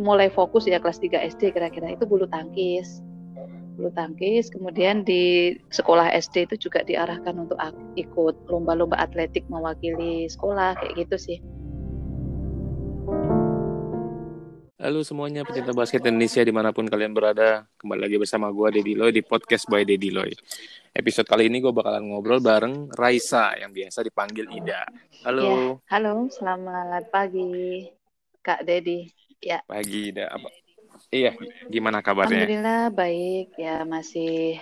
mulai fokus ya kelas 3 SD kira-kira. Itu bulu tangkis. Bulu tangkis kemudian di sekolah SD itu juga diarahkan untuk ikut lomba-lomba atletik mewakili sekolah kayak gitu sih. Halo semuanya pecinta basket Indonesia di mana pun kalian berada. Kembali lagi bersama gue Dedi Loy di Podcast by Dedi Loy. Episode kali ini gue bakalan ngobrol bareng Raisa yang biasa dipanggil Ida. Halo. Ya, Halo selamat pagi Kak Dedi ya. Pagi Ida apa? Iya gimana kabarnya? Alhamdulillah baik ya masih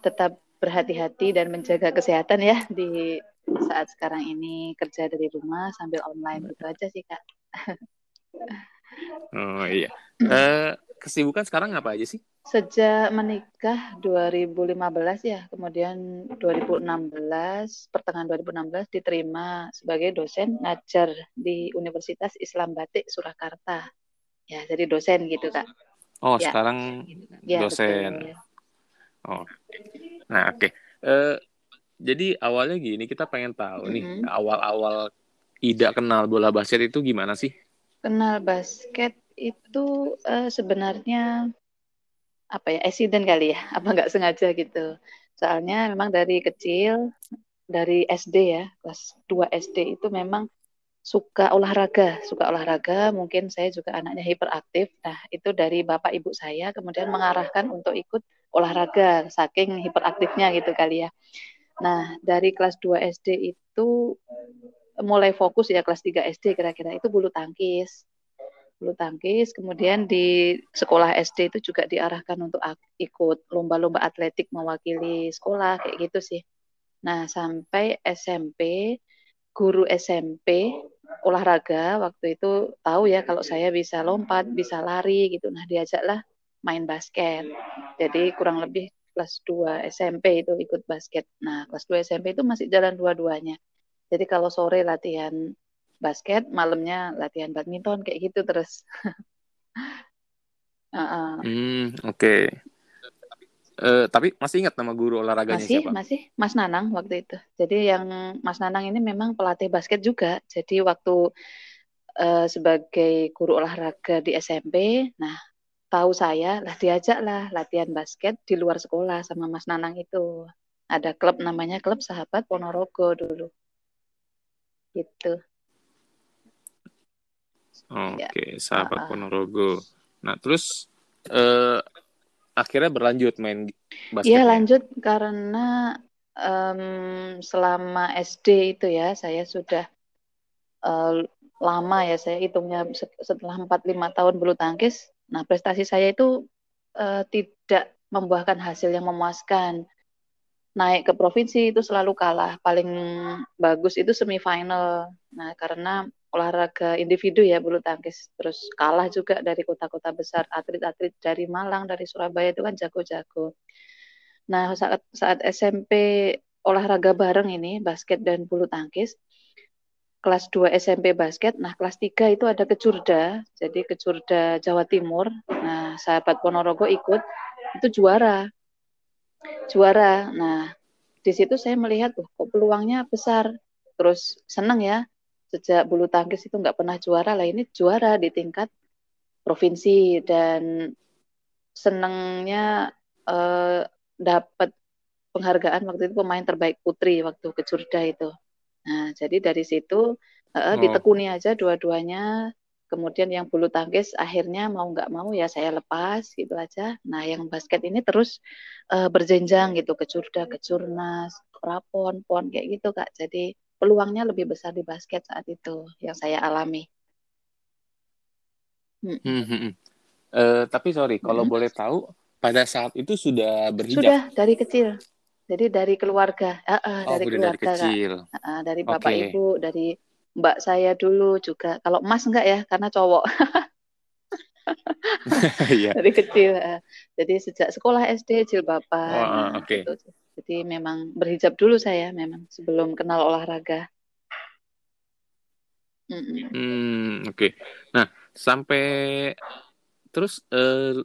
tetap berhati-hati dan menjaga kesehatan ya di saat sekarang ini kerja dari rumah sambil online itu aja sih Kak Oh iya. Uh, kesibukan sekarang apa aja sih? Sejak menikah 2015 ya, kemudian 2016, pertengahan 2016 diterima sebagai dosen ngajar di Universitas Islam Batik Surakarta. Ya, jadi dosen gitu, Kak. Oh, ya. sekarang ya, dosen. Betul. Oh. Nah, oke. Okay. Uh, eh, jadi awalnya gini, kita pengen tahu mm -hmm. nih, mm-hmm. awal-awal Ida kenal bola basket itu gimana sih? kenal basket itu uh, sebenarnya apa ya accident kali ya apa nggak sengaja gitu soalnya memang dari kecil dari SD ya kelas 2 SD itu memang suka olahraga suka olahraga mungkin saya juga anaknya hiperaktif nah itu dari bapak ibu saya kemudian mengarahkan untuk ikut olahraga saking hiperaktifnya gitu kali ya nah dari kelas 2 SD itu mulai fokus ya kelas 3 SD kira-kira itu bulu tangkis. Bulu tangkis, kemudian di sekolah SD itu juga diarahkan untuk ikut lomba-lomba atletik mewakili sekolah kayak gitu sih. Nah, sampai SMP guru SMP olahraga waktu itu tahu ya kalau saya bisa lompat, bisa lari gitu. Nah, diajaklah main basket. Jadi kurang lebih kelas 2 SMP itu ikut basket. Nah, kelas 2 SMP itu masih jalan dua-duanya. Jadi kalau sore latihan basket, malamnya latihan badminton kayak gitu terus. uh -uh. Hmm, oke. Okay. Uh, tapi masih ingat nama guru olahraganya masih, siapa? Masih, Mas Nanang waktu itu. Jadi yang Mas Nanang ini memang pelatih basket juga. Jadi waktu uh, sebagai guru olahraga di SMP, nah tahu saya lah diajak lah latihan basket di luar sekolah sama Mas Nanang itu. Ada klub namanya klub Sahabat Ponorogo dulu gitu. Oke, okay, ya. sahabat uh, Ponorogo. Nah, terus uh, akhirnya berlanjut main basket. Iya, lanjut karena um, selama SD itu ya saya sudah uh, lama ya saya hitungnya setelah 4 5 tahun bulu tangkis. Nah, prestasi saya itu uh, tidak membuahkan hasil yang memuaskan naik ke provinsi itu selalu kalah. Paling bagus itu semifinal. Nah, karena olahraga individu ya bulu tangkis. Terus kalah juga dari kota-kota besar. Atlet-atlet dari Malang, dari Surabaya itu kan jago-jago. Nah, saat saat SMP olahraga bareng ini basket dan bulu tangkis kelas 2 SMP basket. Nah, kelas 3 itu ada kecurda. Jadi kecurda Jawa Timur. Nah, sahabat Ponorogo ikut itu juara juara. Nah, di situ saya melihat tuh kok peluangnya besar. Terus senang ya sejak bulu tangkis itu nggak pernah juara lah ini juara di tingkat provinsi dan senangnya eh, dapat penghargaan waktu itu pemain terbaik putri waktu kecurda itu. Nah, jadi dari situ eh, oh. ditekuni aja dua-duanya kemudian yang bulu tangkis akhirnya mau nggak mau ya saya lepas gitu aja nah yang basket ini terus uh, berjenjang gitu ke curda ke curnas rapon pon kayak gitu kak jadi peluangnya lebih besar di basket saat itu yang saya alami hmm. Hmm, hmm, hmm. Uh, tapi sorry kalau hmm. boleh tahu pada saat itu sudah berhijab sudah dari kecil jadi dari keluarga uh, uh, oh, dari keluarga dari kecil Uh, uh, dari bapak okay. ibu dari mbak saya dulu juga. Kalau emas enggak ya, karena cowok. yeah. Dari kecil. Eh. Jadi sejak sekolah SD jilbaban. Oh, nah, okay. gitu. Jadi memang berhijab dulu saya memang sebelum kenal olahraga. Mm -mm. Hmm, oke. Okay. Nah, sampai terus uh,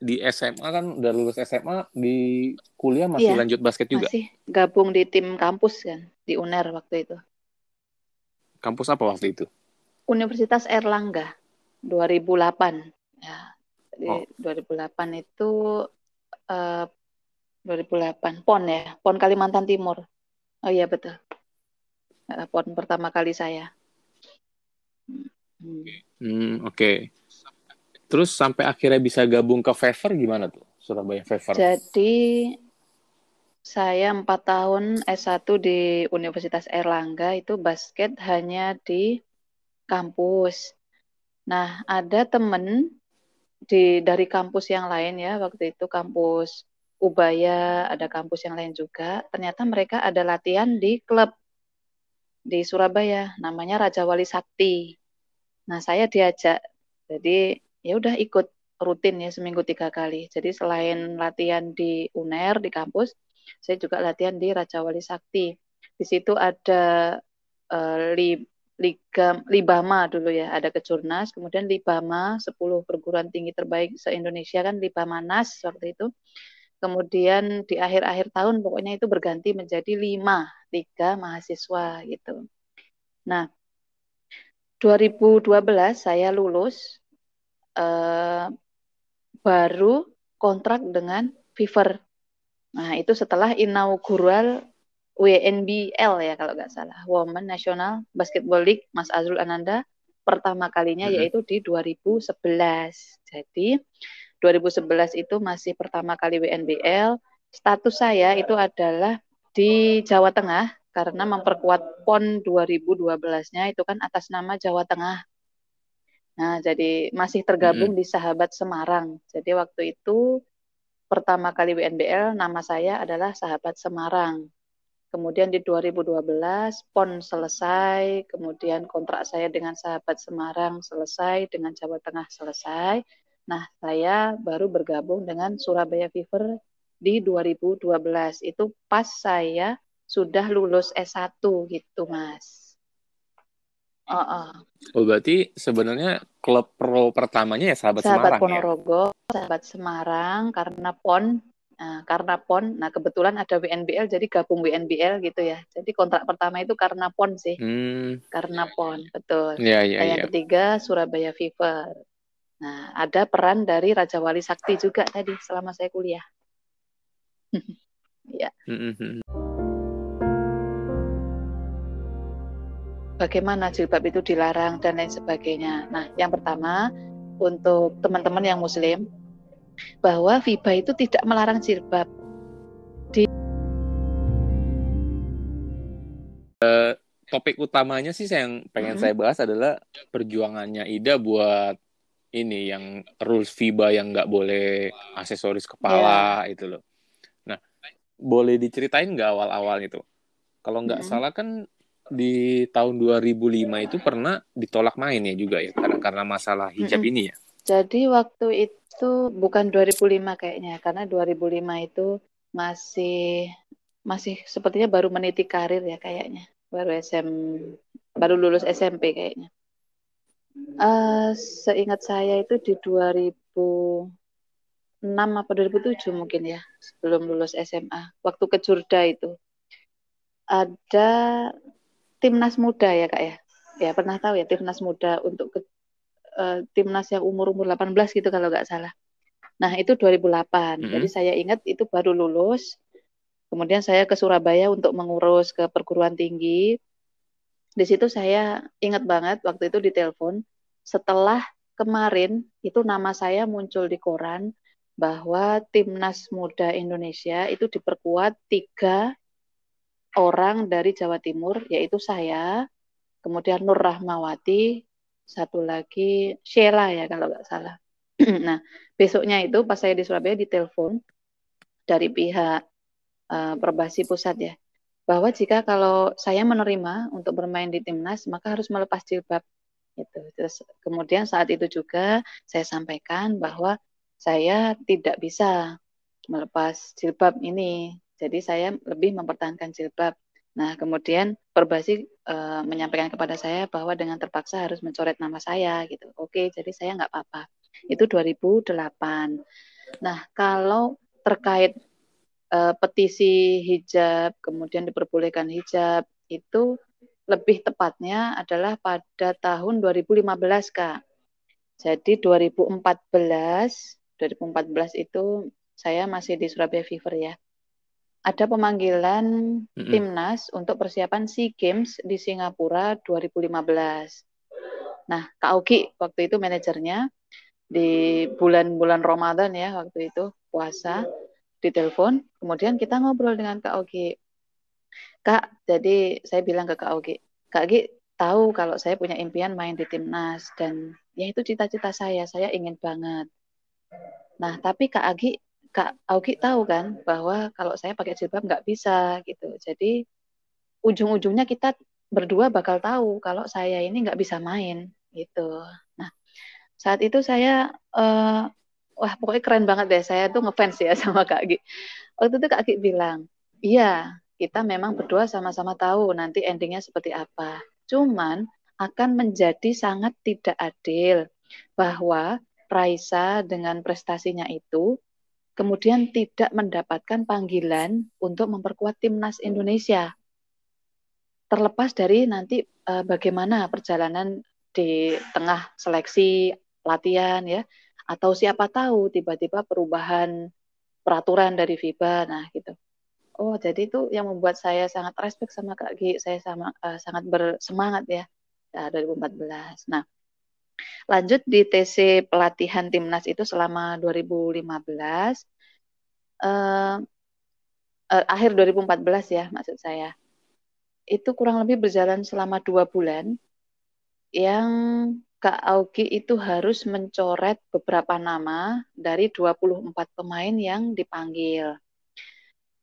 di SMA kan udah lulus SMA di kuliah masih iya, lanjut basket juga. Masih gabung di tim kampus kan di UNER waktu itu. Kampus apa waktu itu? Universitas Erlangga. 2008 ya. Jadi oh. 2008 itu uh, 2008 PON ya, PON Kalimantan Timur. Oh iya betul. PON pertama kali saya. Hmm, hmm oke. Okay. Terus sampai akhirnya bisa gabung ke Fever gimana tuh? Surabaya Fever. Jadi saya empat tahun S1 di Universitas Erlangga itu basket hanya di kampus. Nah, ada temen di dari kampus yang lain ya, waktu itu kampus Ubaya, ada kampus yang lain juga. Ternyata mereka ada latihan di klub di Surabaya, namanya Raja Wali Sakti. Nah, saya diajak. Jadi, ya udah ikut rutin ya seminggu tiga kali. Jadi selain latihan di UNER di kampus, saya juga latihan di Raja Wali Sakti. Di situ ada uh, li, Liga Libama dulu ya, ada Kejurnas, kemudian Libama 10 perguruan tinggi terbaik se-Indonesia kan Libama Nas waktu itu. Kemudian di akhir-akhir tahun pokoknya itu berganti menjadi lima liga mahasiswa gitu. Nah, 2012 saya lulus eh, baru kontrak dengan Fever Nah, itu setelah inaugural WNBL ya kalau nggak salah, Women National Basketball League Mas Azrul Ananda pertama kalinya mm -hmm. yaitu di 2011. Jadi 2011 itu masih pertama kali WNBL. Status saya itu adalah di Jawa Tengah karena memperkuat PON 2012-nya itu kan atas nama Jawa Tengah. Nah, jadi masih tergabung mm -hmm. di Sahabat Semarang. Jadi waktu itu pertama kali WNBL nama saya adalah Sahabat Semarang. Kemudian di 2012 PON selesai, kemudian kontrak saya dengan Sahabat Semarang selesai, dengan Jawa Tengah selesai. Nah, saya baru bergabung dengan Surabaya Fever di 2012. Itu pas saya sudah lulus S1 gitu, Mas. Uh -uh. Oh berarti sebenarnya klub pro pertamanya ya sahabat, sahabat Semarang Ponorogo, ya? sahabat Semarang karena PON, nah, karena PON. Nah kebetulan ada WNBL jadi gabung WNBL gitu ya. Jadi kontrak pertama itu karena PON sih, hmm. karena PON betul. Ya, ya, nah, yang ya. ketiga Surabaya Fever. Nah ada peran dari Raja Wali Sakti juga tadi selama saya kuliah. ya. Bagaimana jilbab itu dilarang dan lain sebagainya. Nah, yang pertama untuk teman-teman yang muslim bahwa FIBA itu tidak melarang jilbab. Di uh, topik utamanya sih yang pengen hmm. saya bahas adalah perjuangannya Ida buat ini yang rules FIBA yang nggak boleh aksesoris kepala yeah. itu loh. Nah, boleh diceritain nggak awal-awal itu? Kalau nggak hmm. salah kan di tahun 2005 itu pernah ditolak main ya juga ya karena karena masalah hijab mm -hmm. ini ya. Jadi waktu itu bukan 2005 kayaknya karena 2005 itu masih masih sepertinya baru meniti karir ya kayaknya baru SM baru lulus SMP kayaknya. Uh, seingat saya itu di 2006 apa 2007 mungkin ya sebelum lulus SMA waktu ke Jurda itu. Ada timnas muda ya kak ya? Ya pernah tahu ya timnas muda untuk ke, uh, timnas yang umur umur 18 gitu kalau nggak salah. Nah itu 2008 mm -hmm. jadi saya ingat itu baru lulus. Kemudian saya ke Surabaya untuk mengurus ke perguruan tinggi di situ saya ingat banget waktu itu ditelepon setelah kemarin itu nama saya muncul di koran bahwa timnas muda Indonesia itu diperkuat tiga orang dari Jawa Timur, yaitu saya, kemudian Nur Rahmawati, satu lagi Sheila ya kalau nggak salah. nah, besoknya itu pas saya di Surabaya ditelepon dari pihak uh, Perbasi Pusat ya, bahwa jika kalau saya menerima untuk bermain di timnas, maka harus melepas jilbab. Gitu. Terus kemudian saat itu juga saya sampaikan bahwa saya tidak bisa melepas jilbab ini jadi saya lebih mempertahankan jilbab. Nah, kemudian Perbasi e, menyampaikan kepada saya bahwa dengan terpaksa harus mencoret nama saya gitu. Oke, jadi saya nggak apa-apa. Itu 2008. Nah, kalau terkait e, petisi hijab, kemudian diperbolehkan hijab, itu lebih tepatnya adalah pada tahun 2015, Kak. Jadi 2014, 2014 itu saya masih di Surabaya Fever ya. Ada pemanggilan mm -hmm. timnas untuk persiapan SEA Games di Singapura 2015. Nah, Kak Ogi waktu itu manajernya di bulan-bulan Ramadan ya waktu itu puasa ditelepon, kemudian kita ngobrol dengan Kak Ogi. Kak, jadi saya bilang ke Kak Ogi, Kak Ogi tahu kalau saya punya impian main di timnas dan ya itu cita-cita saya, saya ingin banget. Nah, tapi Kak Agi, Kak Augi tahu kan bahwa kalau saya pakai jilbab nggak bisa gitu. Jadi ujung-ujungnya kita berdua bakal tahu kalau saya ini nggak bisa main gitu. Nah, saat itu saya uh, wah pokoknya keren banget deh saya tuh ngefans ya sama Kak Agi. Waktu itu Kak Agi bilang, iya kita memang berdua sama-sama tahu nanti endingnya seperti apa. Cuman akan menjadi sangat tidak adil bahwa Raisa dengan prestasinya itu kemudian tidak mendapatkan panggilan untuk memperkuat timnas Indonesia. Terlepas dari nanti uh, bagaimana perjalanan di tengah seleksi latihan ya atau siapa tahu tiba-tiba perubahan peraturan dari FIBA nah gitu. Oh, jadi itu yang membuat saya sangat respect sama Kak Gi, saya sama uh, sangat bersemangat ya ya, 2014. Nah, lanjut di TC pelatihan timnas itu selama 2015 uh, uh, akhir 2014 ya maksud saya itu kurang lebih berjalan selama dua bulan yang Kak Augi itu harus mencoret beberapa nama dari 24 pemain yang dipanggil.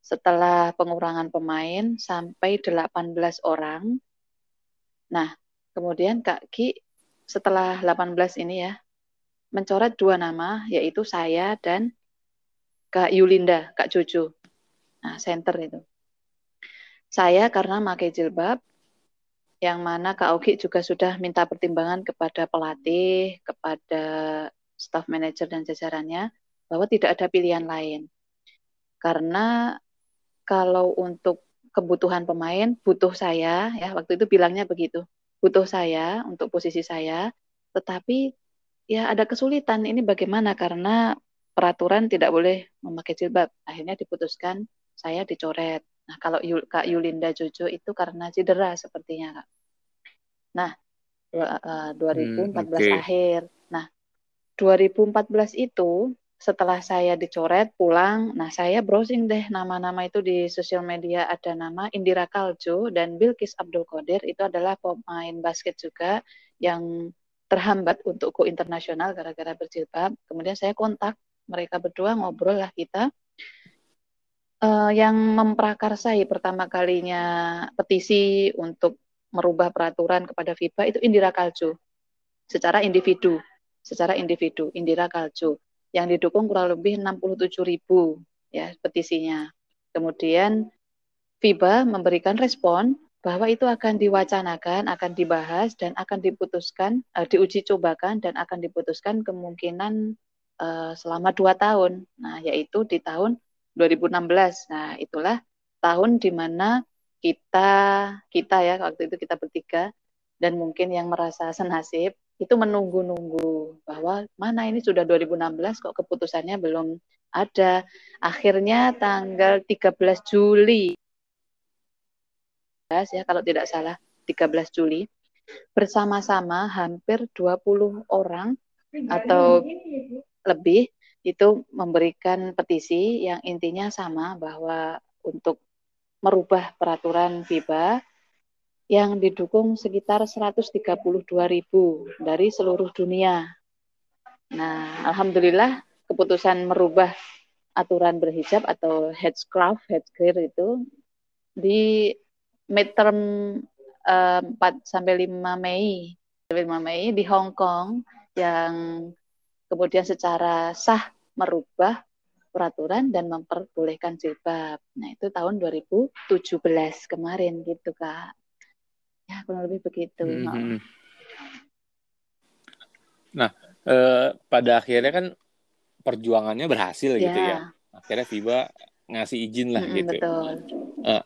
Setelah pengurangan pemain sampai 18 orang. Nah, Kemudian Kak Ki setelah 18 ini ya mencoret dua nama yaitu saya dan Kak Yulinda, Kak Jojo. Nah, center itu. Saya karena pakai jilbab yang mana Kak Ogi juga sudah minta pertimbangan kepada pelatih, kepada staff manager dan jajarannya bahwa tidak ada pilihan lain. Karena kalau untuk kebutuhan pemain butuh saya ya waktu itu bilangnya begitu butuh saya untuk posisi saya, tetapi ya ada kesulitan ini bagaimana karena peraturan tidak boleh memakai jilbab. Akhirnya diputuskan saya dicoret. Nah, kalau Yul, Kak Yulinda Jojo itu karena cedera sepertinya, Kak. Nah, 2014 hmm, okay. akhir. Nah, 2014 itu setelah saya dicoret pulang, nah saya browsing deh nama-nama itu di sosial media ada nama Indira Kaljo dan Bilkis Abdul Qadir itu adalah pemain basket juga yang terhambat untuk go internasional gara-gara berjilbab. Kemudian saya kontak mereka berdua ngobrol lah kita. Uh, yang memprakarsai pertama kalinya petisi untuk merubah peraturan kepada FIBA itu Indira Kaljo secara individu, secara individu Indira Kaljo yang didukung kurang lebih 67 ribu ya petisinya. Kemudian FIBA memberikan respon bahwa itu akan diwacanakan, akan dibahas dan akan diputuskan, uh, diuji cobakan dan akan diputuskan kemungkinan uh, selama dua tahun. Nah, yaitu di tahun 2016. Nah, itulah tahun di mana kita kita ya waktu itu kita bertiga dan mungkin yang merasa senasib itu menunggu-nunggu bahwa mana ini sudah 2016 kok keputusannya belum ada. Akhirnya tanggal 13 Juli ya kalau tidak salah 13 Juli bersama-sama hampir 20 orang atau lebih itu memberikan petisi yang intinya sama bahwa untuk merubah peraturan FIBA yang didukung sekitar 132 ribu dari seluruh dunia. Nah, alhamdulillah keputusan merubah aturan berhijab atau headscarf, headgear itu di midterm uh, 4 sampai 5 Mei, 5 Mei di Hong Kong yang kemudian secara sah merubah peraturan dan memperbolehkan jilbab. Nah, itu tahun 2017 kemarin gitu, Kak. Ya, kurang lebih begitu. Mm -hmm. Nah, eh, pada akhirnya kan perjuangannya berhasil yeah. gitu ya. Akhirnya FIBA ngasih izin lah mm -hmm, gitu. Betul. Uh,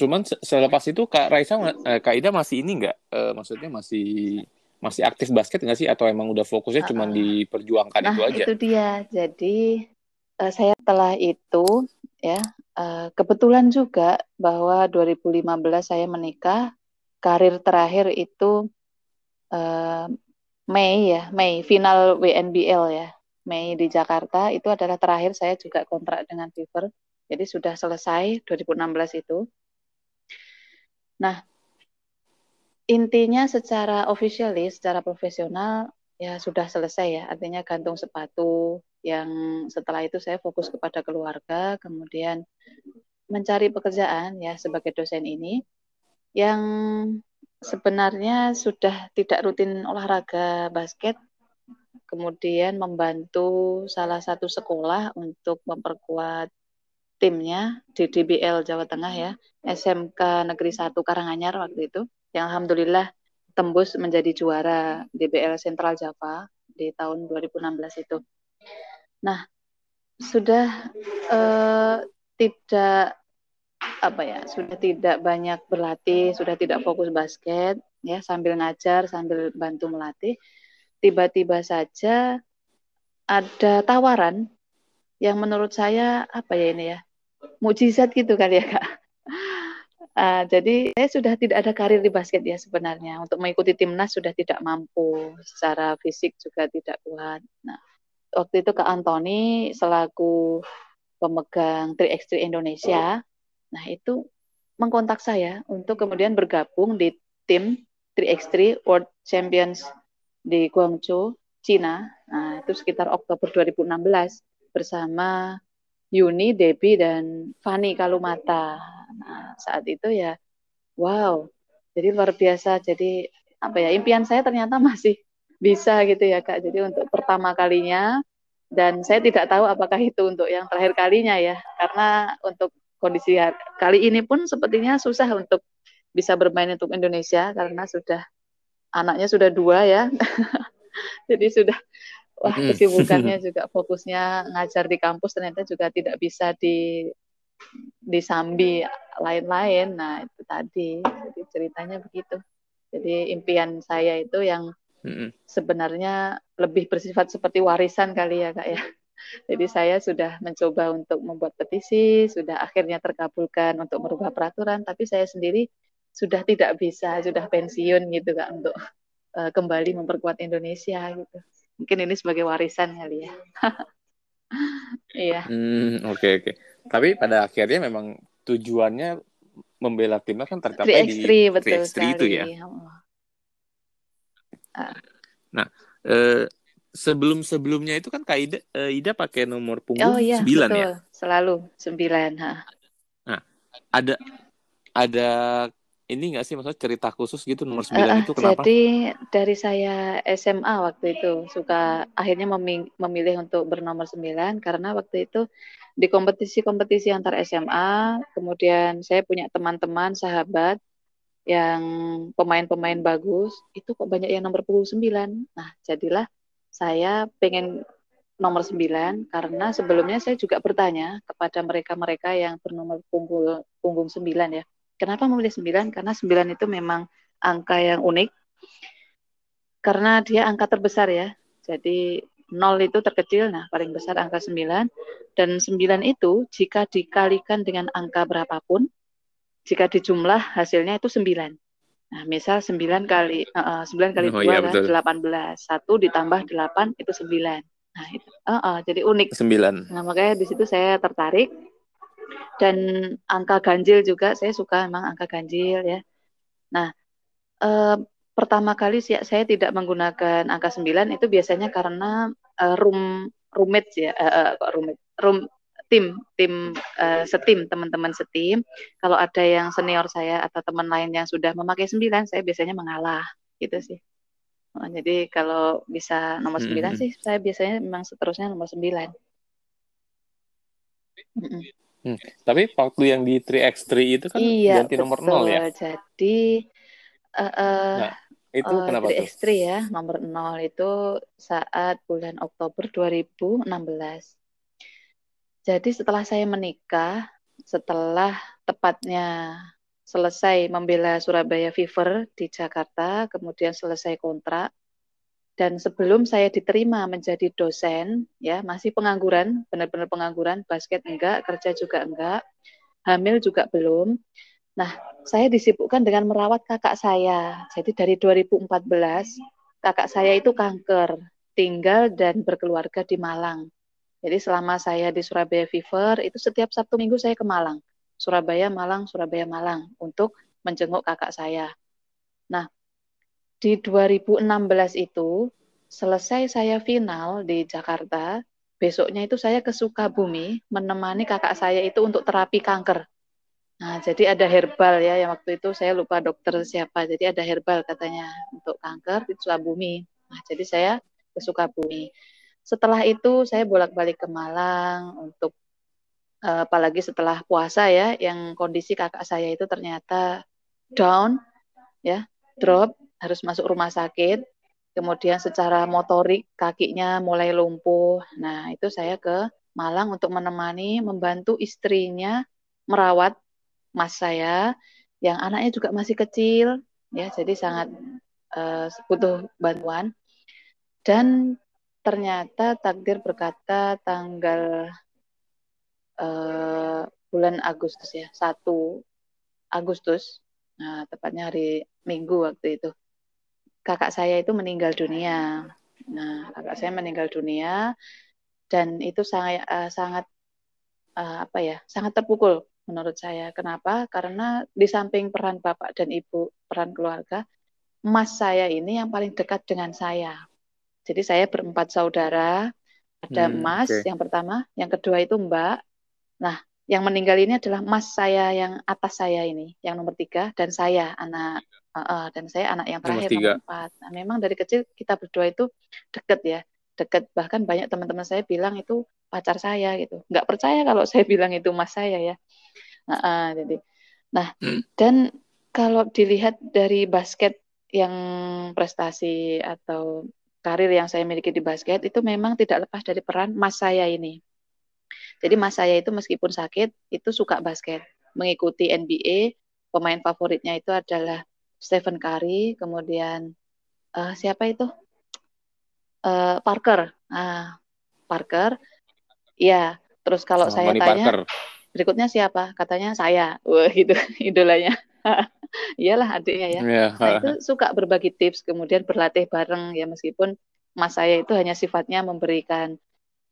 cuman selepas itu Kak Raisa, eh, Kak Ida masih ini nggak? Uh, maksudnya masih masih aktif basket nggak sih atau emang udah fokusnya cuma Uh-uh. diperjuangkan Nah, itu aja? itu dia. Jadi uh, saya setelah itu ya uh, kebetulan juga bahwa 2015 saya menikah, karir terakhir itu uh, Mei ya, Mei final WNBL ya. Mei di Jakarta itu adalah terakhir saya juga kontrak dengan Fever. Jadi sudah selesai 2016 itu. Nah, intinya secara officially, secara profesional ya sudah selesai ya. Artinya gantung sepatu yang setelah itu saya fokus kepada keluarga, kemudian mencari pekerjaan ya sebagai dosen ini yang sebenarnya sudah tidak rutin olahraga basket kemudian membantu salah satu sekolah untuk memperkuat timnya di DBL Jawa Tengah ya, SMK Negeri 1 Karanganyar waktu itu, yang alhamdulillah tembus menjadi juara DBL Sentral Java di tahun 2016 itu. Nah, sudah eh, tidak apa ya, sudah tidak banyak berlatih, sudah tidak fokus basket ya, sambil ngajar, sambil bantu melatih. Tiba-tiba saja ada tawaran yang menurut saya apa ya ini ya mujizat gitu kali ya kak. Uh, jadi saya sudah tidak ada karir di basket ya sebenarnya. Untuk mengikuti timnas sudah tidak mampu, secara fisik juga tidak kuat. Nah, waktu itu Kak Antoni selaku pemegang 3x3 Indonesia, nah itu mengkontak saya untuk kemudian bergabung di tim 3x3 World Champions di Guangzhou, Cina. Nah, itu sekitar Oktober 2016 bersama Yuni, Debbie, dan Fani Kalumata. Nah, saat itu ya, wow, jadi luar biasa. Jadi apa ya, impian saya ternyata masih bisa gitu ya kak. Jadi untuk pertama kalinya, dan saya tidak tahu apakah itu untuk yang terakhir kalinya ya, karena untuk kondisi kali ini pun sepertinya susah untuk bisa bermain untuk Indonesia karena sudah anaknya sudah dua ya, jadi sudah wah kesibukannya juga fokusnya ngajar di kampus ternyata juga tidak bisa di disambi lain-lain. Nah, itu tadi. Jadi ceritanya begitu. Jadi impian saya itu yang sebenarnya lebih bersifat seperti warisan kali ya, Kak ya. Jadi saya sudah mencoba untuk membuat petisi, sudah akhirnya terkabulkan untuk merubah peraturan, tapi saya sendiri sudah tidak bisa, sudah pensiun gitu Kak untuk uh, kembali memperkuat Indonesia gitu mungkin ini sebagai warisan kali ya iya hmm, oke okay, oke okay. tapi pada akhirnya memang tujuannya membela timnas kan tercapai 3x3, di betul 3x3 itu ya uh. nah eh, sebelum sebelumnya itu kan Kak Ida, eh, Ida pakai nomor punggung oh, iya, 9 ya? betul. ya selalu 9 ha. nah ada ada ini nggak sih maksudnya cerita khusus gitu nomor 9 uh, itu kenapa? Jadi dari saya SMA waktu itu suka akhirnya memilih untuk bernomor 9 karena waktu itu di kompetisi-kompetisi antar SMA, kemudian saya punya teman-teman, sahabat yang pemain-pemain bagus, itu kok banyak yang nomor punggung 9. Nah, jadilah saya pengen nomor 9 karena sebelumnya saya juga bertanya kepada mereka-mereka yang bernomor punggung punggung 9 ya Kenapa memilih 9? Karena 9 itu memang angka yang unik. Karena dia angka terbesar ya. Jadi 0 itu terkecil, nah paling besar angka 9. Dan 9 itu jika dikalikan dengan angka berapapun, jika dijumlah hasilnya itu 9. Nah, misal 9 kali uh, 9 kali oh, 2 iya, kan 18. 1 ditambah 8 itu 9. Nah, itu. Uh, uh, jadi unik. 9. Nah, makanya di situ saya tertarik dan angka ganjil juga saya suka memang angka ganjil ya. Nah, eh, pertama kali saya tidak menggunakan angka 9 itu biasanya karena eh, room roommate ya, eh, eh, roommate, room tim tim uh, setim teman-teman setim kalau ada yang senior saya atau teman lain yang sudah memakai 9 saya biasanya mengalah gitu sih oh, jadi kalau bisa nomor 9 hmm. sih saya biasanya memang seterusnya nomor 9 mm -mm. Hmm. Tapi waktu yang di 3x3 itu kan iya, ganti nomor betul. 0 ya? Jadi uh, uh, nah, itu uh, kenapa 3x3 tuh? ya, nomor 0 itu saat bulan Oktober 2016. Jadi setelah saya menikah, setelah tepatnya selesai membela Surabaya Fever di Jakarta, kemudian selesai kontrak. Dan sebelum saya diterima menjadi dosen, ya masih pengangguran, benar-benar pengangguran, basket enggak, kerja juga enggak, hamil juga belum. Nah, saya disibukkan dengan merawat kakak saya. Jadi dari 2014, kakak saya itu kanker, tinggal dan berkeluarga di Malang. Jadi selama saya di Surabaya Fever, itu setiap Sabtu Minggu saya ke Malang. Surabaya, Malang, Surabaya, Malang untuk menjenguk kakak saya. Nah, di 2016 itu selesai saya final di Jakarta, besoknya itu saya ke Sukabumi menemani kakak saya itu untuk terapi kanker. Nah, jadi ada herbal ya, yang waktu itu saya lupa dokter siapa. Jadi ada herbal katanya untuk kanker di Sukabumi. Nah, jadi saya ke Sukabumi. Setelah itu saya bolak-balik ke Malang untuk uh, apalagi setelah puasa ya, yang kondisi kakak saya itu ternyata down, ya, drop, harus masuk rumah sakit. Kemudian secara motorik kakinya mulai lumpuh. Nah, itu saya ke Malang untuk menemani, membantu istrinya merawat mas saya yang anaknya juga masih kecil, ya, jadi sangat uh, butuh bantuan. Dan ternyata takdir berkata tanggal uh, bulan Agustus ya, 1 Agustus, nah tepatnya hari Minggu waktu itu, kakak saya itu meninggal dunia. Nah, kakak saya meninggal dunia dan itu sangat uh, sangat uh, apa ya, sangat terpukul menurut saya. Kenapa? Karena di samping peran bapak dan ibu, peran keluarga, emas saya ini yang paling dekat dengan saya. Jadi saya berempat saudara, ada hmm, emas okay. yang pertama, yang kedua itu mbak, Nah, yang meninggal ini adalah mas saya yang atas saya ini, yang nomor tiga, dan saya anak uh, uh, dan saya anak yang terakhir nomor, nomor empat. Nah, memang dari kecil kita berdua itu deket ya, deket. Bahkan banyak teman-teman saya bilang itu pacar saya gitu. Nggak percaya kalau saya bilang itu mas saya ya. Uh, uh, jadi, nah hmm. dan kalau dilihat dari basket yang prestasi atau karir yang saya miliki di basket itu memang tidak lepas dari peran mas saya ini jadi mas saya itu meskipun sakit itu suka basket, mengikuti NBA. Pemain favoritnya itu adalah Stephen Curry, kemudian uh, siapa itu? Uh, Parker. Ah, Parker. Ya, terus kalau Sama saya tanya Parker. berikutnya siapa? Katanya saya. Wah, gitu idolanya. Iyalah adiknya ya. Yeah. Nah, itu suka berbagi tips, kemudian berlatih bareng ya meskipun mas saya itu hanya sifatnya memberikan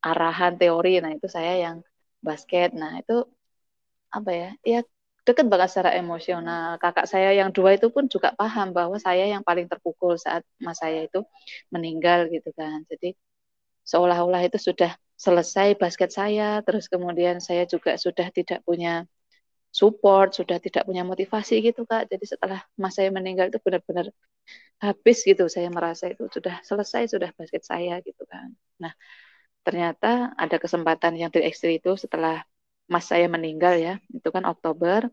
arahan teori nah itu saya yang basket. Nah itu apa ya ya dekat banget secara emosional. Kakak saya yang dua itu pun juga paham bahwa saya yang paling terpukul saat mas saya itu meninggal gitu kan. Jadi seolah-olah itu sudah selesai basket saya terus kemudian saya juga sudah tidak punya support sudah tidak punya motivasi gitu kak. Jadi setelah mas saya meninggal itu benar-benar habis gitu saya merasa itu sudah selesai sudah basket saya gitu kan. Nah ternyata ada kesempatan yang tidak ekstri itu setelah mas saya meninggal ya, itu kan Oktober,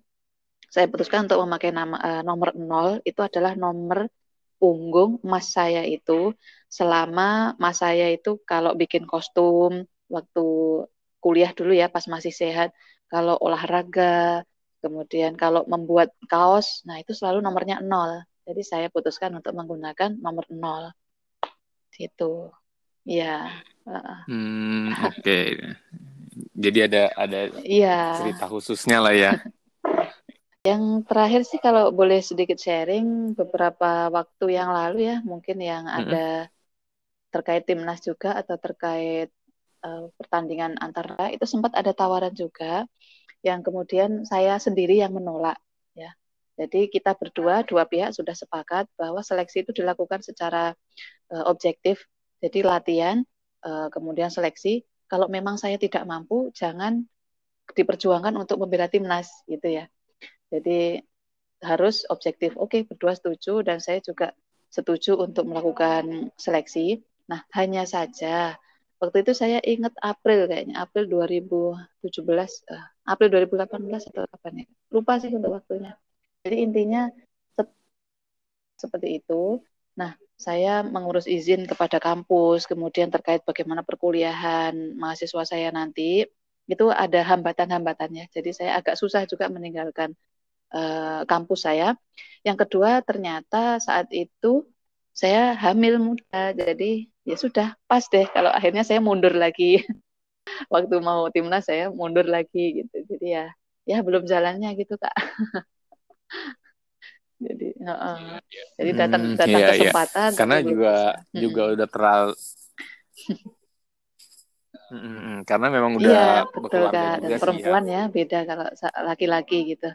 saya putuskan untuk memakai nama uh, nomor 0 itu adalah nomor punggung mas saya itu selama mas saya itu kalau bikin kostum waktu kuliah dulu ya pas masih sehat, kalau olahraga, kemudian kalau membuat kaos, nah itu selalu nomornya 0. Jadi saya putuskan untuk menggunakan nomor 0. Gitu. Iya. Hmm, oke. Okay. Jadi ada ada ya. cerita khususnya lah ya. Yang terakhir sih kalau boleh sedikit sharing beberapa waktu yang lalu ya, mungkin yang mm-hmm. ada terkait timnas juga atau terkait uh, pertandingan antara itu sempat ada tawaran juga yang kemudian saya sendiri yang menolak ya. Jadi kita berdua dua pihak sudah sepakat bahwa seleksi itu dilakukan secara uh, objektif. Jadi latihan uh, kemudian seleksi. Kalau memang saya tidak mampu, jangan diperjuangkan untuk membela timnas gitu ya. Jadi harus objektif. Oke, berdua setuju dan saya juga setuju untuk melakukan seleksi. Nah, hanya saja waktu itu saya ingat April kayaknya, April 2017, uh, eh, April 2018 atau kapan ya? Lupa sih untuk waktunya. Jadi intinya seperti itu. Nah, saya mengurus izin kepada kampus, kemudian terkait bagaimana perkuliahan mahasiswa saya nanti, itu ada hambatan-hambatannya. Jadi saya agak susah juga meninggalkan uh, kampus saya. Yang kedua ternyata saat itu saya hamil muda, jadi ya sudah pas deh kalau akhirnya saya mundur lagi. Waktu mau timnas saya mundur lagi gitu. Jadi ya ya belum jalannya gitu kak. jadi uh, jadi datang hmm, datang iya, iya. kesempatan. Iya. Karena juga bisa. juga hmm. udah terlalu Hmm, karena memang udah iya, betul kak. Dan perempuan ya. ya beda kalau laki-laki gitu.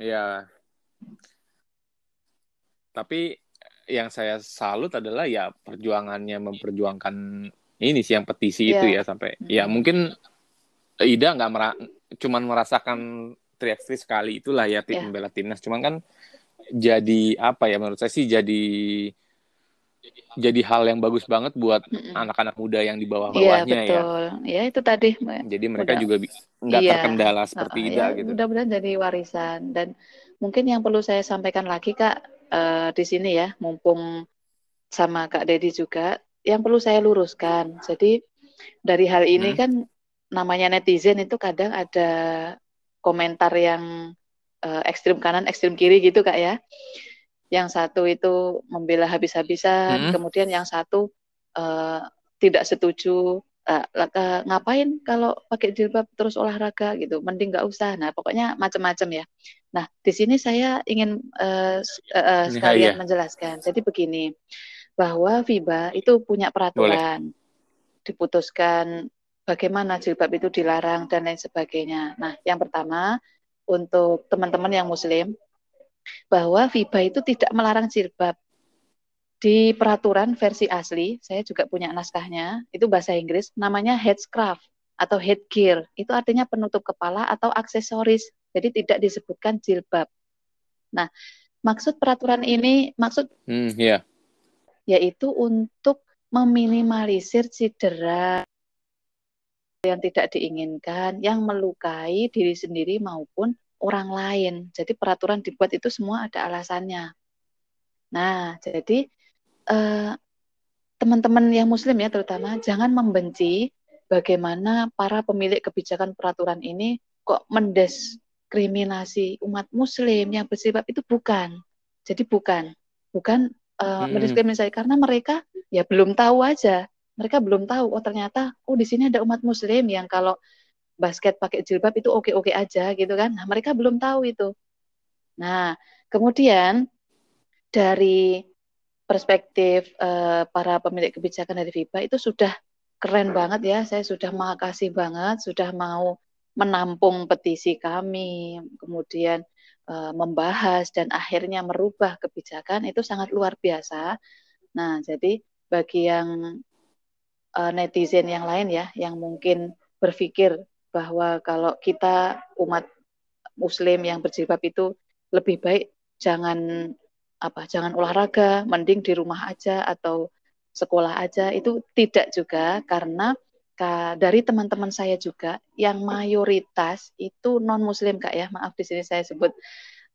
Iya. Tapi yang saya salut adalah ya perjuangannya memperjuangkan ini sih yang petisi yeah. itu ya sampai hmm. ya mungkin Ida nggak mera cuman merasakan teriak sekali itulah ya tim yeah. membela timnas cuman kan jadi apa ya menurut saya sih jadi jadi hal yang bagus banget buat anak-anak muda yang di bawah-bawahnya iya, ya. betul. ya. itu tadi. Jadi mereka udah, juga nggak iya, terkendala seperti uh, Ida ya, gitu. Mudah-mudahan jadi warisan dan mungkin yang perlu saya sampaikan lagi kak uh, di sini ya, mumpung sama Kak Dedi juga, yang perlu saya luruskan. Jadi dari hal ini hmm. kan namanya netizen itu kadang ada komentar yang uh, ekstrim kanan, ekstrim kiri gitu kak ya yang satu itu membela habis-habisan, hmm. kemudian yang satu uh, tidak setuju uh, uh, ngapain kalau pakai jilbab terus olahraga gitu, mending nggak usah. Nah pokoknya macam-macam ya. Nah di sini saya ingin uh, uh, sekalian ya. menjelaskan. Jadi begini bahwa FIBA itu punya peraturan, Boleh. diputuskan bagaimana jilbab itu dilarang dan lain sebagainya. Nah yang pertama untuk teman-teman yang Muslim bahwa FIBA itu tidak melarang jilbab. Di peraturan versi asli, saya juga punya naskahnya, itu bahasa Inggris, namanya headscarf atau headgear. Itu artinya penutup kepala atau aksesoris. Jadi tidak disebutkan jilbab. Nah, maksud peraturan ini, maksud hmm, yeah. yaitu untuk meminimalisir cedera yang tidak diinginkan, yang melukai diri sendiri maupun orang lain. Jadi peraturan dibuat itu semua ada alasannya. Nah, jadi eh, teman-teman yang muslim ya terutama jangan membenci bagaimana para pemilik kebijakan peraturan ini kok mendiskriminasi umat muslim yang bersifat itu bukan. Jadi bukan, bukan uh, hmm. mendiskriminasi karena mereka ya belum tahu aja. Mereka belum tahu oh ternyata oh di sini ada umat muslim yang kalau basket pakai jilbab itu oke-oke aja gitu kan. Nah, mereka belum tahu itu. Nah, kemudian dari perspektif uh, para pemilik kebijakan dari FIBA itu sudah keren banget ya. Saya sudah makasih banget sudah mau menampung petisi kami, kemudian uh, membahas dan akhirnya merubah kebijakan itu sangat luar biasa. Nah, jadi bagi yang uh, netizen yang lain ya yang mungkin berpikir bahwa kalau kita umat muslim yang berjilbab itu lebih baik jangan apa jangan olahraga mending di rumah aja atau sekolah aja. Itu tidak juga karena dari teman-teman saya juga yang mayoritas itu non muslim kak ya. Maaf di sini saya sebut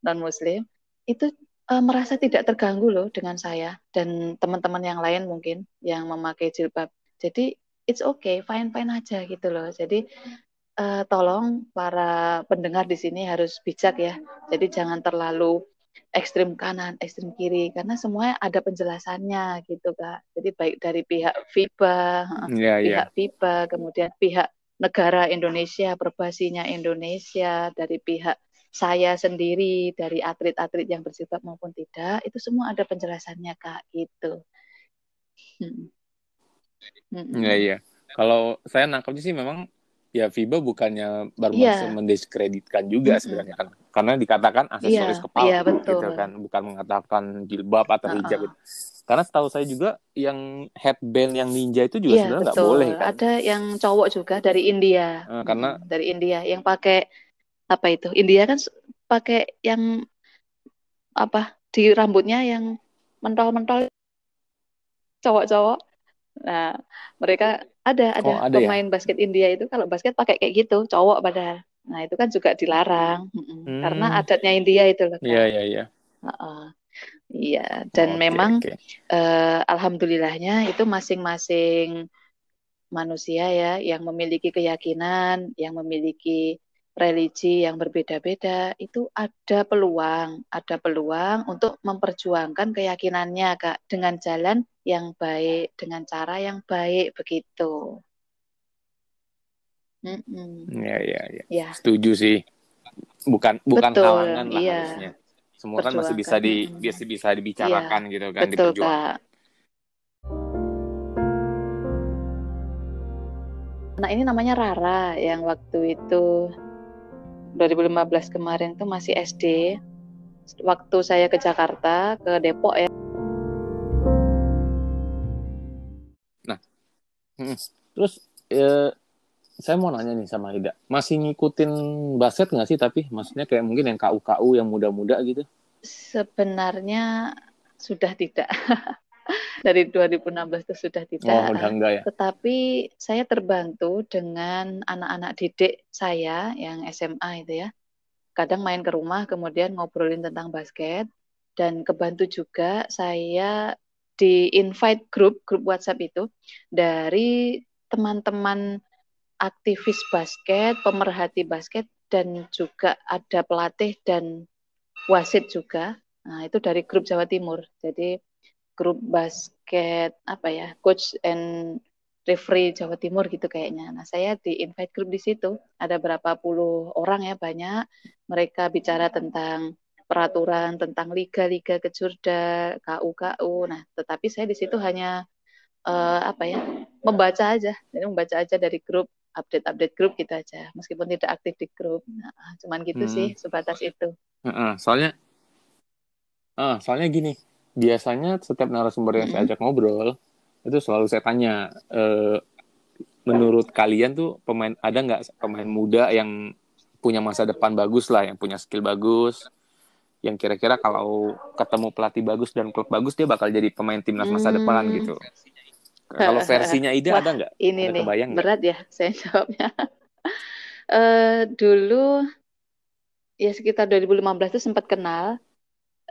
non muslim itu e, merasa tidak terganggu loh dengan saya dan teman-teman yang lain mungkin yang memakai jilbab jadi it's okay fine fine aja gitu loh jadi uh, tolong para pendengar di sini harus bijak ya. Jadi jangan terlalu ekstrim kanan, ekstrim kiri karena semua ada penjelasannya gitu kak. Jadi baik dari pihak FIBA, yeah, pihak yeah. FIBA, kemudian pihak negara Indonesia, perbasinya Indonesia, dari pihak saya sendiri, dari atlet-atlet yang bersifat maupun tidak, itu semua ada penjelasannya kak gitu. Hmm. Iya iya. Kalau saya nangkapnya sih memang ya FIBA bukannya bermaksud yeah. mendiskreditkan juga mm -hmm. sebenarnya kan karena dikatakan aksesoris yeah, kepala yeah, betul. gitu kan bukan mengatakan jilbab atau hijab uh -uh. gitu. karena setahu saya juga yang headband yang ninja itu juga yeah, sebenarnya nggak boleh kan ada yang cowok juga dari India uh, karena dari India yang pakai apa itu India kan pakai yang apa di rambutnya yang mentol-mentol cowok-cowok Nah, mereka ada ada, oh, ada ya? pemain ya? basket India itu kalau basket pakai kayak gitu, cowok pada. Nah, itu kan juga dilarang hmm. karena adatnya India itu loh. Iya, iya, iya. Iya, dan okay, memang okay. Uh, alhamdulillahnya itu masing-masing manusia ya yang memiliki keyakinan, yang memiliki religi yang berbeda-beda itu ada peluang, ada peluang untuk memperjuangkan keyakinannya Kak dengan jalan yang baik, dengan cara yang baik begitu. Mm-mm. Ya, ya, ya, ya. Setuju sih. Bukan bukan Betul, halangan lah iya. harusnya. Semua kan masih bisa di bisa bisa dibicarakan iya. gitu kan, Betul, diperjuangkan. Kak. Nah, ini namanya Rara yang waktu itu 2015 kemarin tuh masih SD. Waktu saya ke Jakarta, ke Depok ya. Nah, terus ya, saya mau nanya nih sama Ida, masih ngikutin basket nggak sih? Tapi maksudnya kayak mungkin yang KU-KU yang muda-muda gitu? Sebenarnya sudah tidak. Dari 2016 itu sudah tidak. Oh, udah enggak ya. Tetapi saya terbantu dengan anak-anak didik saya yang SMA itu ya. Kadang main ke rumah kemudian ngobrolin tentang basket dan kebantu juga saya di invite grup grup WhatsApp itu dari teman-teman aktivis basket, pemerhati basket dan juga ada pelatih dan wasit juga. Nah, itu dari grup Jawa Timur. Jadi grup basket apa ya coach and referee Jawa Timur gitu kayaknya. Nah saya di invite grup di situ ada berapa puluh orang ya banyak. Mereka bicara tentang peraturan tentang liga-liga kejurda, KU-KU. Nah tetapi saya di situ hanya uh, apa ya membaca aja, jadi membaca aja dari grup update-update grup gitu aja, meskipun tidak aktif di grup. Nah, cuman gitu hmm. sih sebatas itu. Uh -uh. Soalnya, uh, soalnya gini, biasanya setiap narasumber yang saya ajak ngobrol itu selalu saya tanya e, menurut kalian tuh pemain ada nggak pemain muda yang punya masa depan bagus lah yang punya skill bagus yang kira-kira kalau ketemu pelatih bagus dan klub bagus dia bakal jadi pemain timnas masa hmm. depan gitu. Kalau versinya Ida Wah, ada nggak? Ini ada nih kebayang berat ya saya jawabnya. Uh, dulu ya sekitar 2015 itu sempat kenal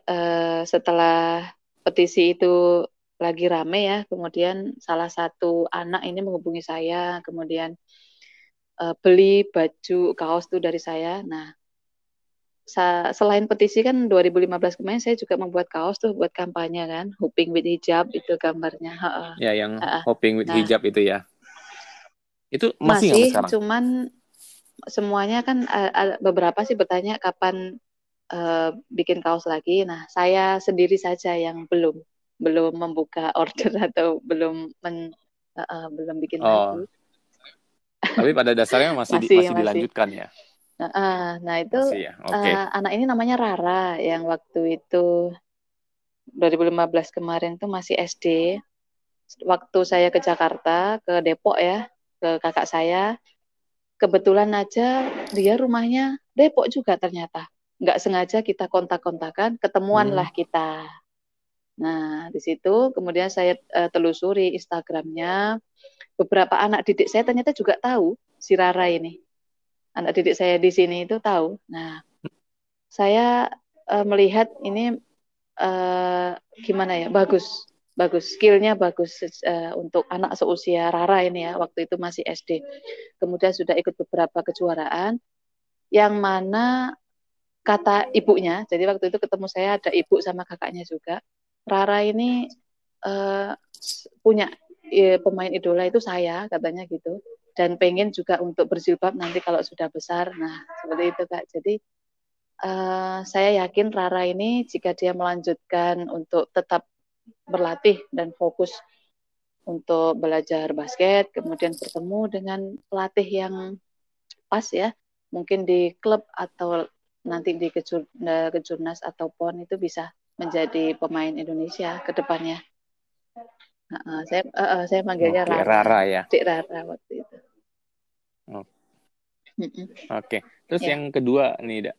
uh, setelah petisi itu lagi rame ya, kemudian salah satu anak ini menghubungi saya, kemudian uh, beli baju kaos tuh dari saya. Nah, sa selain petisi kan 2015 kemarin saya juga membuat kaos tuh buat kampanye kan, hoping with hijab itu gambarnya. Ya, yang uh, hoping with nah, hijab itu ya. Itu masih, masih sekarang? cuman semuanya kan uh, beberapa sih bertanya kapan uh, bikin kaos lagi. Nah, saya sendiri saja yang belum belum membuka order atau belum men, uh, belum bikin oh. lagi. Tapi pada dasarnya masih masih, di, masih, masih. dilanjutkan ya. Nah, nah itu ya? okay. uh, anak ini namanya Rara yang waktu itu 2015 kemarin tuh masih SD. Waktu saya ke Jakarta, ke Depok ya, ke kakak saya, kebetulan aja dia rumahnya Depok juga ternyata nggak sengaja kita kontak-kontakan, ketemuan hmm. lah kita. Nah, di situ kemudian saya uh, telusuri Instagramnya. Beberapa anak didik saya ternyata juga tahu si Rara ini. Anak didik saya di sini itu tahu. Nah, saya uh, melihat ini uh, gimana ya, bagus, bagus, skillnya bagus uh, untuk anak seusia Rara ini ya. Waktu itu masih SD. Kemudian sudah ikut beberapa kejuaraan, yang mana kata ibunya, jadi waktu itu ketemu saya ada ibu sama kakaknya juga. Rara ini uh, punya ya, pemain idola itu saya katanya gitu dan pengen juga untuk berjilbab nanti kalau sudah besar. Nah seperti itu kak. Jadi uh, saya yakin Rara ini jika dia melanjutkan untuk tetap berlatih dan fokus untuk belajar basket, kemudian bertemu dengan pelatih yang pas ya, mungkin di klub atau nanti di kejur, eh, kejurnas atau pon itu bisa menjadi pemain Indonesia ke depannya. Uh, uh, saya uh, uh, saya manggilnya okay, Rara. Rara ya. Cik Rara waktu itu. Oh. Oke. Okay. Terus ya. yang kedua nih, Da.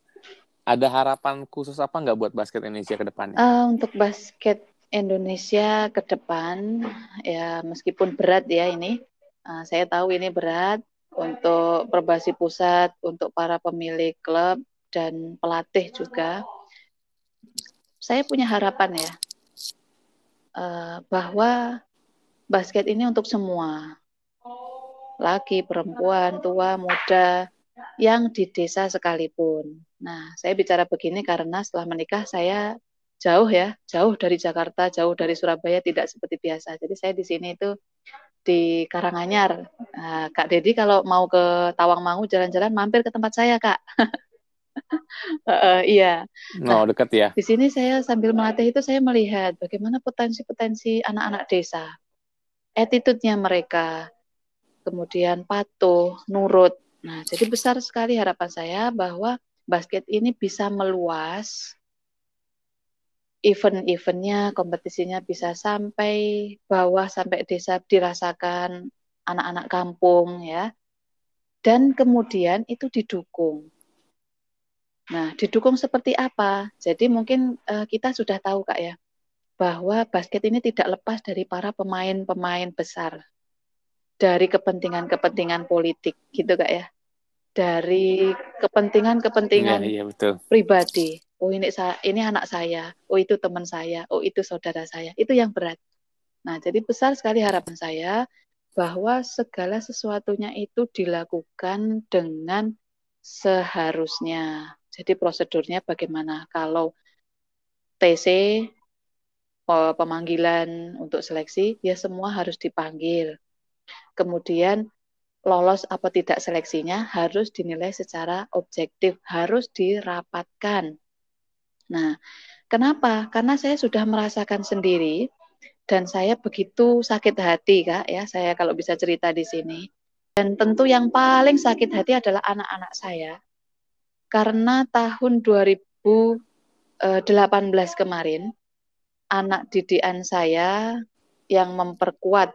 Ada harapan khusus apa nggak buat basket Indonesia ke depannya? Uh, untuk basket Indonesia ke depan, ya meskipun berat ya ini, uh, saya tahu ini berat untuk perbasi pusat, untuk para pemilik klub, dan pelatih juga, saya punya harapan ya uh, bahwa basket ini untuk semua, laki, perempuan, tua, muda, yang di desa sekalipun. Nah, saya bicara begini karena setelah menikah saya jauh ya, jauh dari Jakarta, jauh dari Surabaya, tidak seperti biasa. Jadi saya di sini itu di Karanganyar. Nah, Kak Dedi kalau mau ke Tawangmangu jalan-jalan mampir ke tempat saya, Kak. uh, iya. Nah, oh, dekat ya. Di sini saya sambil melatih itu saya melihat bagaimana potensi-potensi anak-anak desa. Attitude-nya mereka, kemudian patuh, nurut. Nah, jadi besar sekali harapan saya bahwa basket ini bisa meluas event-eventnya, kompetisinya bisa sampai bawah, sampai desa dirasakan anak-anak kampung ya. Dan kemudian itu didukung. Nah, didukung seperti apa? Jadi mungkin uh, kita sudah tahu Kak ya, bahwa basket ini tidak lepas dari para pemain-pemain besar dari kepentingan-kepentingan politik gitu kak ya. Dari kepentingan-kepentingan ya, ya, pribadi. Oh ini saya ini anak saya. Oh itu teman saya. Oh itu saudara saya. Itu yang berat. Nah jadi besar sekali harapan saya bahwa segala sesuatunya itu dilakukan dengan seharusnya jadi prosedurnya bagaimana kalau TC pemanggilan untuk seleksi ya semua harus dipanggil kemudian lolos apa tidak seleksinya harus dinilai secara objektif, harus dirapatkan. Nah, kenapa? Karena saya sudah merasakan sendiri dan saya begitu sakit hati, Kak, ya. Saya kalau bisa cerita di sini. Dan tentu yang paling sakit hati adalah anak-anak saya. Karena tahun 2018 eh, kemarin anak didikan saya yang memperkuat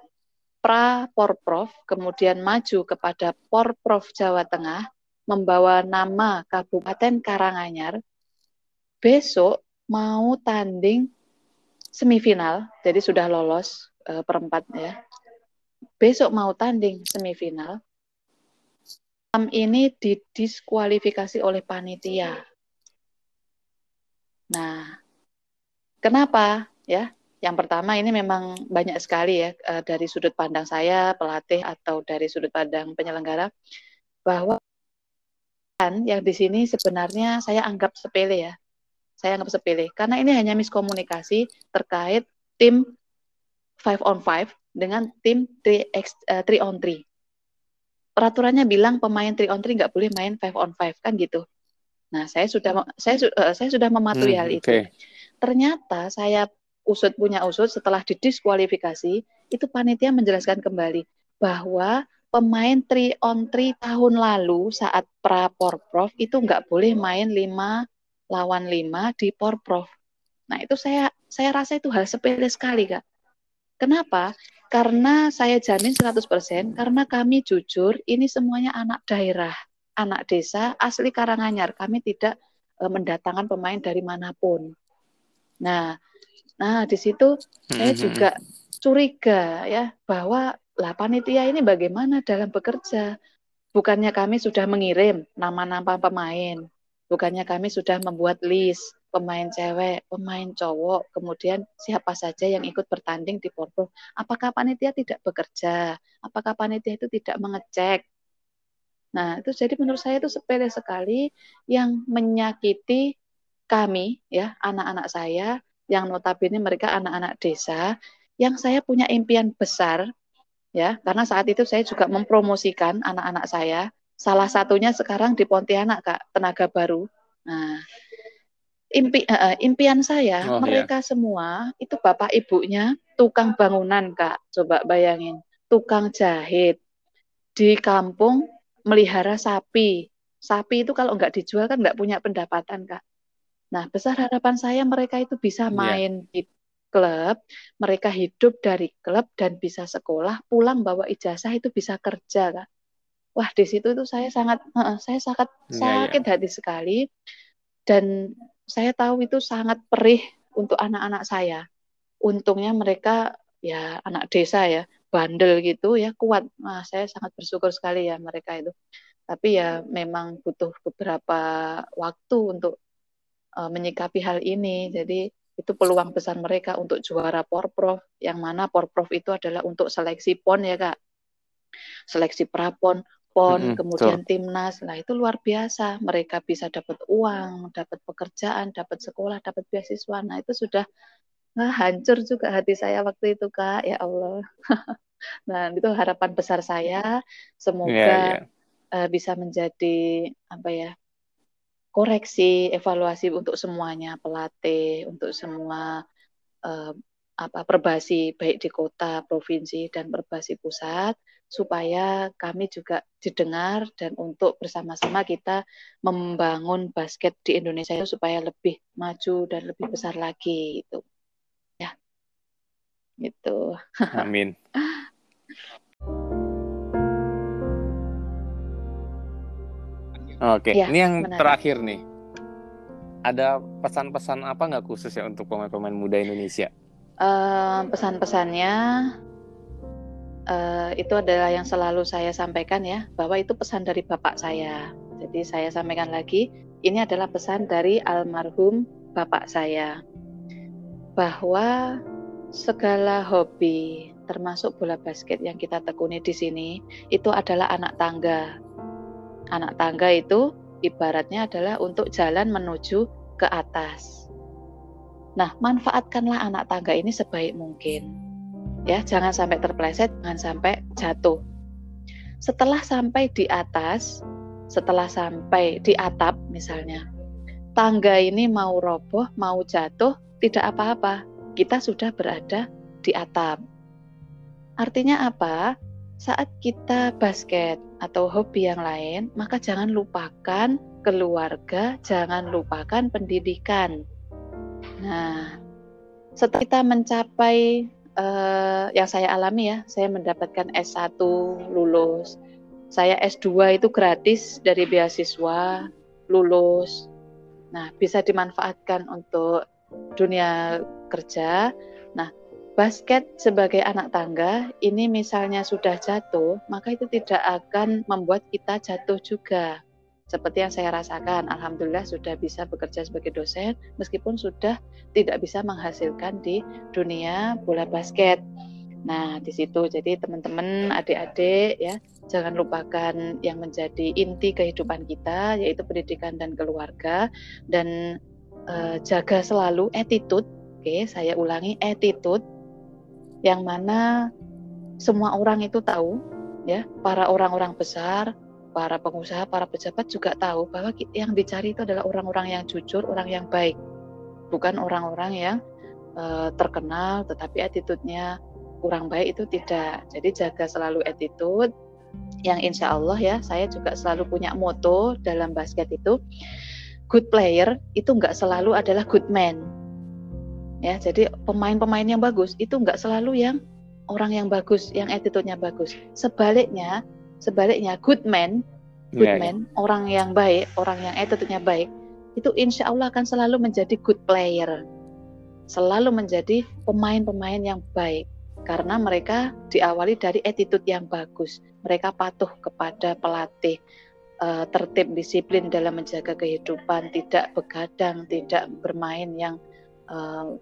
pra Porprov, kemudian maju kepada Porprov Jawa Tengah, membawa nama Kabupaten Karanganyar, besok mau tanding semifinal, jadi sudah lolos e, perempat ya. Besok mau tanding semifinal. Malam ini didiskualifikasi oleh panitia. Nah, kenapa ya? Yang pertama ini memang banyak sekali ya uh, dari sudut pandang saya pelatih atau dari sudut pandang penyelenggara bahwa kan yang di sini sebenarnya saya anggap sepele ya. Saya anggap sepele karena ini hanya miskomunikasi terkait tim 5 on 5 dengan tim 3, x, uh, 3 on 3. Peraturannya bilang pemain 3 on 3 nggak boleh main 5 on 5 kan gitu. Nah, saya sudah saya uh, saya sudah mematuhi hmm, hal itu. Okay. Ternyata saya usut punya usut setelah didiskualifikasi itu panitia menjelaskan kembali bahwa pemain 3 on 3 tahun lalu saat pra porprov itu nggak boleh main 5 lawan 5 di porprov. Nah, itu saya saya rasa itu hal sepele sekali, Kak. Kenapa? Karena saya jamin 100% karena kami jujur ini semuanya anak daerah, anak desa asli Karanganyar. Kami tidak e, mendatangkan pemain dari mana pun. Nah, Nah, di situ saya mm-hmm. juga curiga ya bahwa lah panitia ini bagaimana dalam bekerja. Bukannya kami sudah mengirim nama-nama pemain, bukannya kami sudah membuat list pemain cewek, pemain cowok, kemudian siapa saja yang ikut bertanding di Porto. Apakah panitia tidak bekerja? Apakah panitia itu tidak mengecek? Nah, itu jadi menurut saya itu sepele sekali yang menyakiti kami ya, anak-anak saya yang notabene mereka anak-anak desa yang saya punya impian besar ya karena saat itu saya juga mempromosikan anak-anak saya salah satunya sekarang di Pontianak kak tenaga baru nah impi uh, impian saya oh, iya. mereka iya. semua itu bapak ibunya tukang bangunan kak coba bayangin tukang jahit di kampung melihara sapi sapi itu kalau nggak dijual kan nggak punya pendapatan kak Nah, besar harapan saya mereka itu bisa iya. main yeah. di klub, mereka hidup dari klub dan bisa sekolah, pulang bawa ijazah itu bisa kerja, Kak. Wah, di situ itu saya sangat uh, saya sangat yeah, sakit yeah. hati sekali dan saya tahu itu sangat perih untuk anak-anak saya. Untungnya mereka ya anak desa ya, bandel gitu ya, kuat. Nah, saya sangat bersyukur sekali ya mereka itu. Tapi ya memang butuh beberapa waktu untuk uh, menyikapi hal ini. Jadi itu peluang besar mereka untuk juara Porprov, yang mana Porprov itu adalah untuk seleksi PON ya Kak. Seleksi prapon, pon, kemudian so. timnas. Nah, itu luar biasa. Mereka bisa dapat uang, dapat pekerjaan, dapat sekolah, dapat beasiswa. Nah, itu sudah nah, hancur juga hati saya waktu itu, Kak. Ya Allah. nah, itu harapan besar saya. Semoga yeah, yeah. Uh, bisa menjadi apa ya? koreksi, evaluasi untuk semuanya, pelatih, untuk semua uh, apa perbasi baik di kota, provinsi dan perbasi pusat supaya kami juga didengar dan untuk bersama-sama kita membangun basket di Indonesia itu supaya lebih maju dan lebih besar lagi itu. Ya. Gitu. Amin. Oke, ya, ini yang menarik. terakhir nih. Ada pesan-pesan apa nggak khusus ya untuk pemain-pemain muda Indonesia? uh, pesan-pesannya uh, itu adalah yang selalu saya sampaikan ya bahwa itu pesan dari bapak saya. Jadi saya sampaikan lagi ini adalah pesan dari almarhum bapak saya bahwa segala hobi termasuk bola basket yang kita tekuni di sini itu adalah anak tangga. Anak tangga itu ibaratnya adalah untuk jalan menuju ke atas Nah, manfaatkanlah anak tangga ini sebaik mungkin. Ya, jangan sampai terpleset, jangan sampai jatuh. Setelah sampai di atas, setelah sampai di atap misalnya, tangga ini mau roboh, mau jatuh, tidak apa-apa. Kita sudah berada di atap. Artinya apa? Saat kita basket atau hobi yang lain, maka jangan lupakan keluarga, jangan lupakan pendidikan Nah, setelah kita mencapai uh, yang saya alami ya, saya mendapatkan S1 lulus. Saya S2 itu gratis dari beasiswa, lulus. Nah, bisa dimanfaatkan untuk dunia kerja. Nah, basket sebagai anak tangga ini misalnya sudah jatuh, maka itu tidak akan membuat kita jatuh juga seperti yang saya rasakan, alhamdulillah sudah bisa bekerja sebagai dosen meskipun sudah tidak bisa menghasilkan di dunia bola basket. Nah, di situ jadi teman-teman, adik-adik ya, jangan lupakan yang menjadi inti kehidupan kita yaitu pendidikan dan keluarga dan uh, jaga selalu attitude. Oke, saya ulangi attitude yang mana semua orang itu tahu ya, para orang-orang besar para pengusaha, para pejabat juga tahu bahwa yang dicari itu adalah orang-orang yang jujur, orang yang baik, bukan orang-orang yang uh, terkenal tetapi attitude-nya kurang baik itu tidak. Jadi jaga selalu attitude. Yang insya Allah ya saya juga selalu punya moto dalam basket itu good player itu nggak selalu adalah good man. Ya jadi pemain-pemain yang bagus itu nggak selalu yang orang yang bagus yang attitude-nya bagus. Sebaliknya Sebaliknya, good man, good yeah, man, yeah. orang yang baik, orang yang attitude-nya baik, itu insya Allah akan selalu menjadi good player, selalu menjadi pemain-pemain yang baik, karena mereka diawali dari attitude yang bagus. Mereka patuh kepada pelatih, uh, tertib disiplin dalam menjaga kehidupan, tidak begadang, tidak bermain yang uh,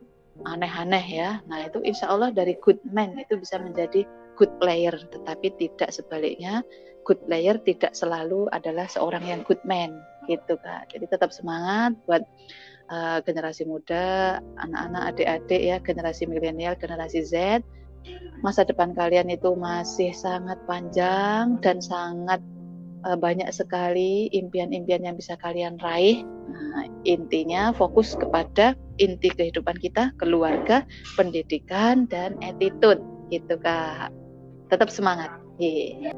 aneh-aneh ya. Nah itu insya Allah dari good man itu bisa menjadi good player, tetapi tidak sebaliknya good player tidak selalu adalah seorang yang good man gitu kak. Jadi tetap semangat buat uh, generasi muda, anak-anak, adik-adik ya, generasi milenial, generasi Z. Masa depan kalian itu masih sangat panjang dan sangat uh, banyak sekali impian-impian yang bisa kalian raih. Nah, intinya fokus kepada inti kehidupan kita, keluarga, pendidikan, dan attitude gitu kak tetap semangat. Yeah.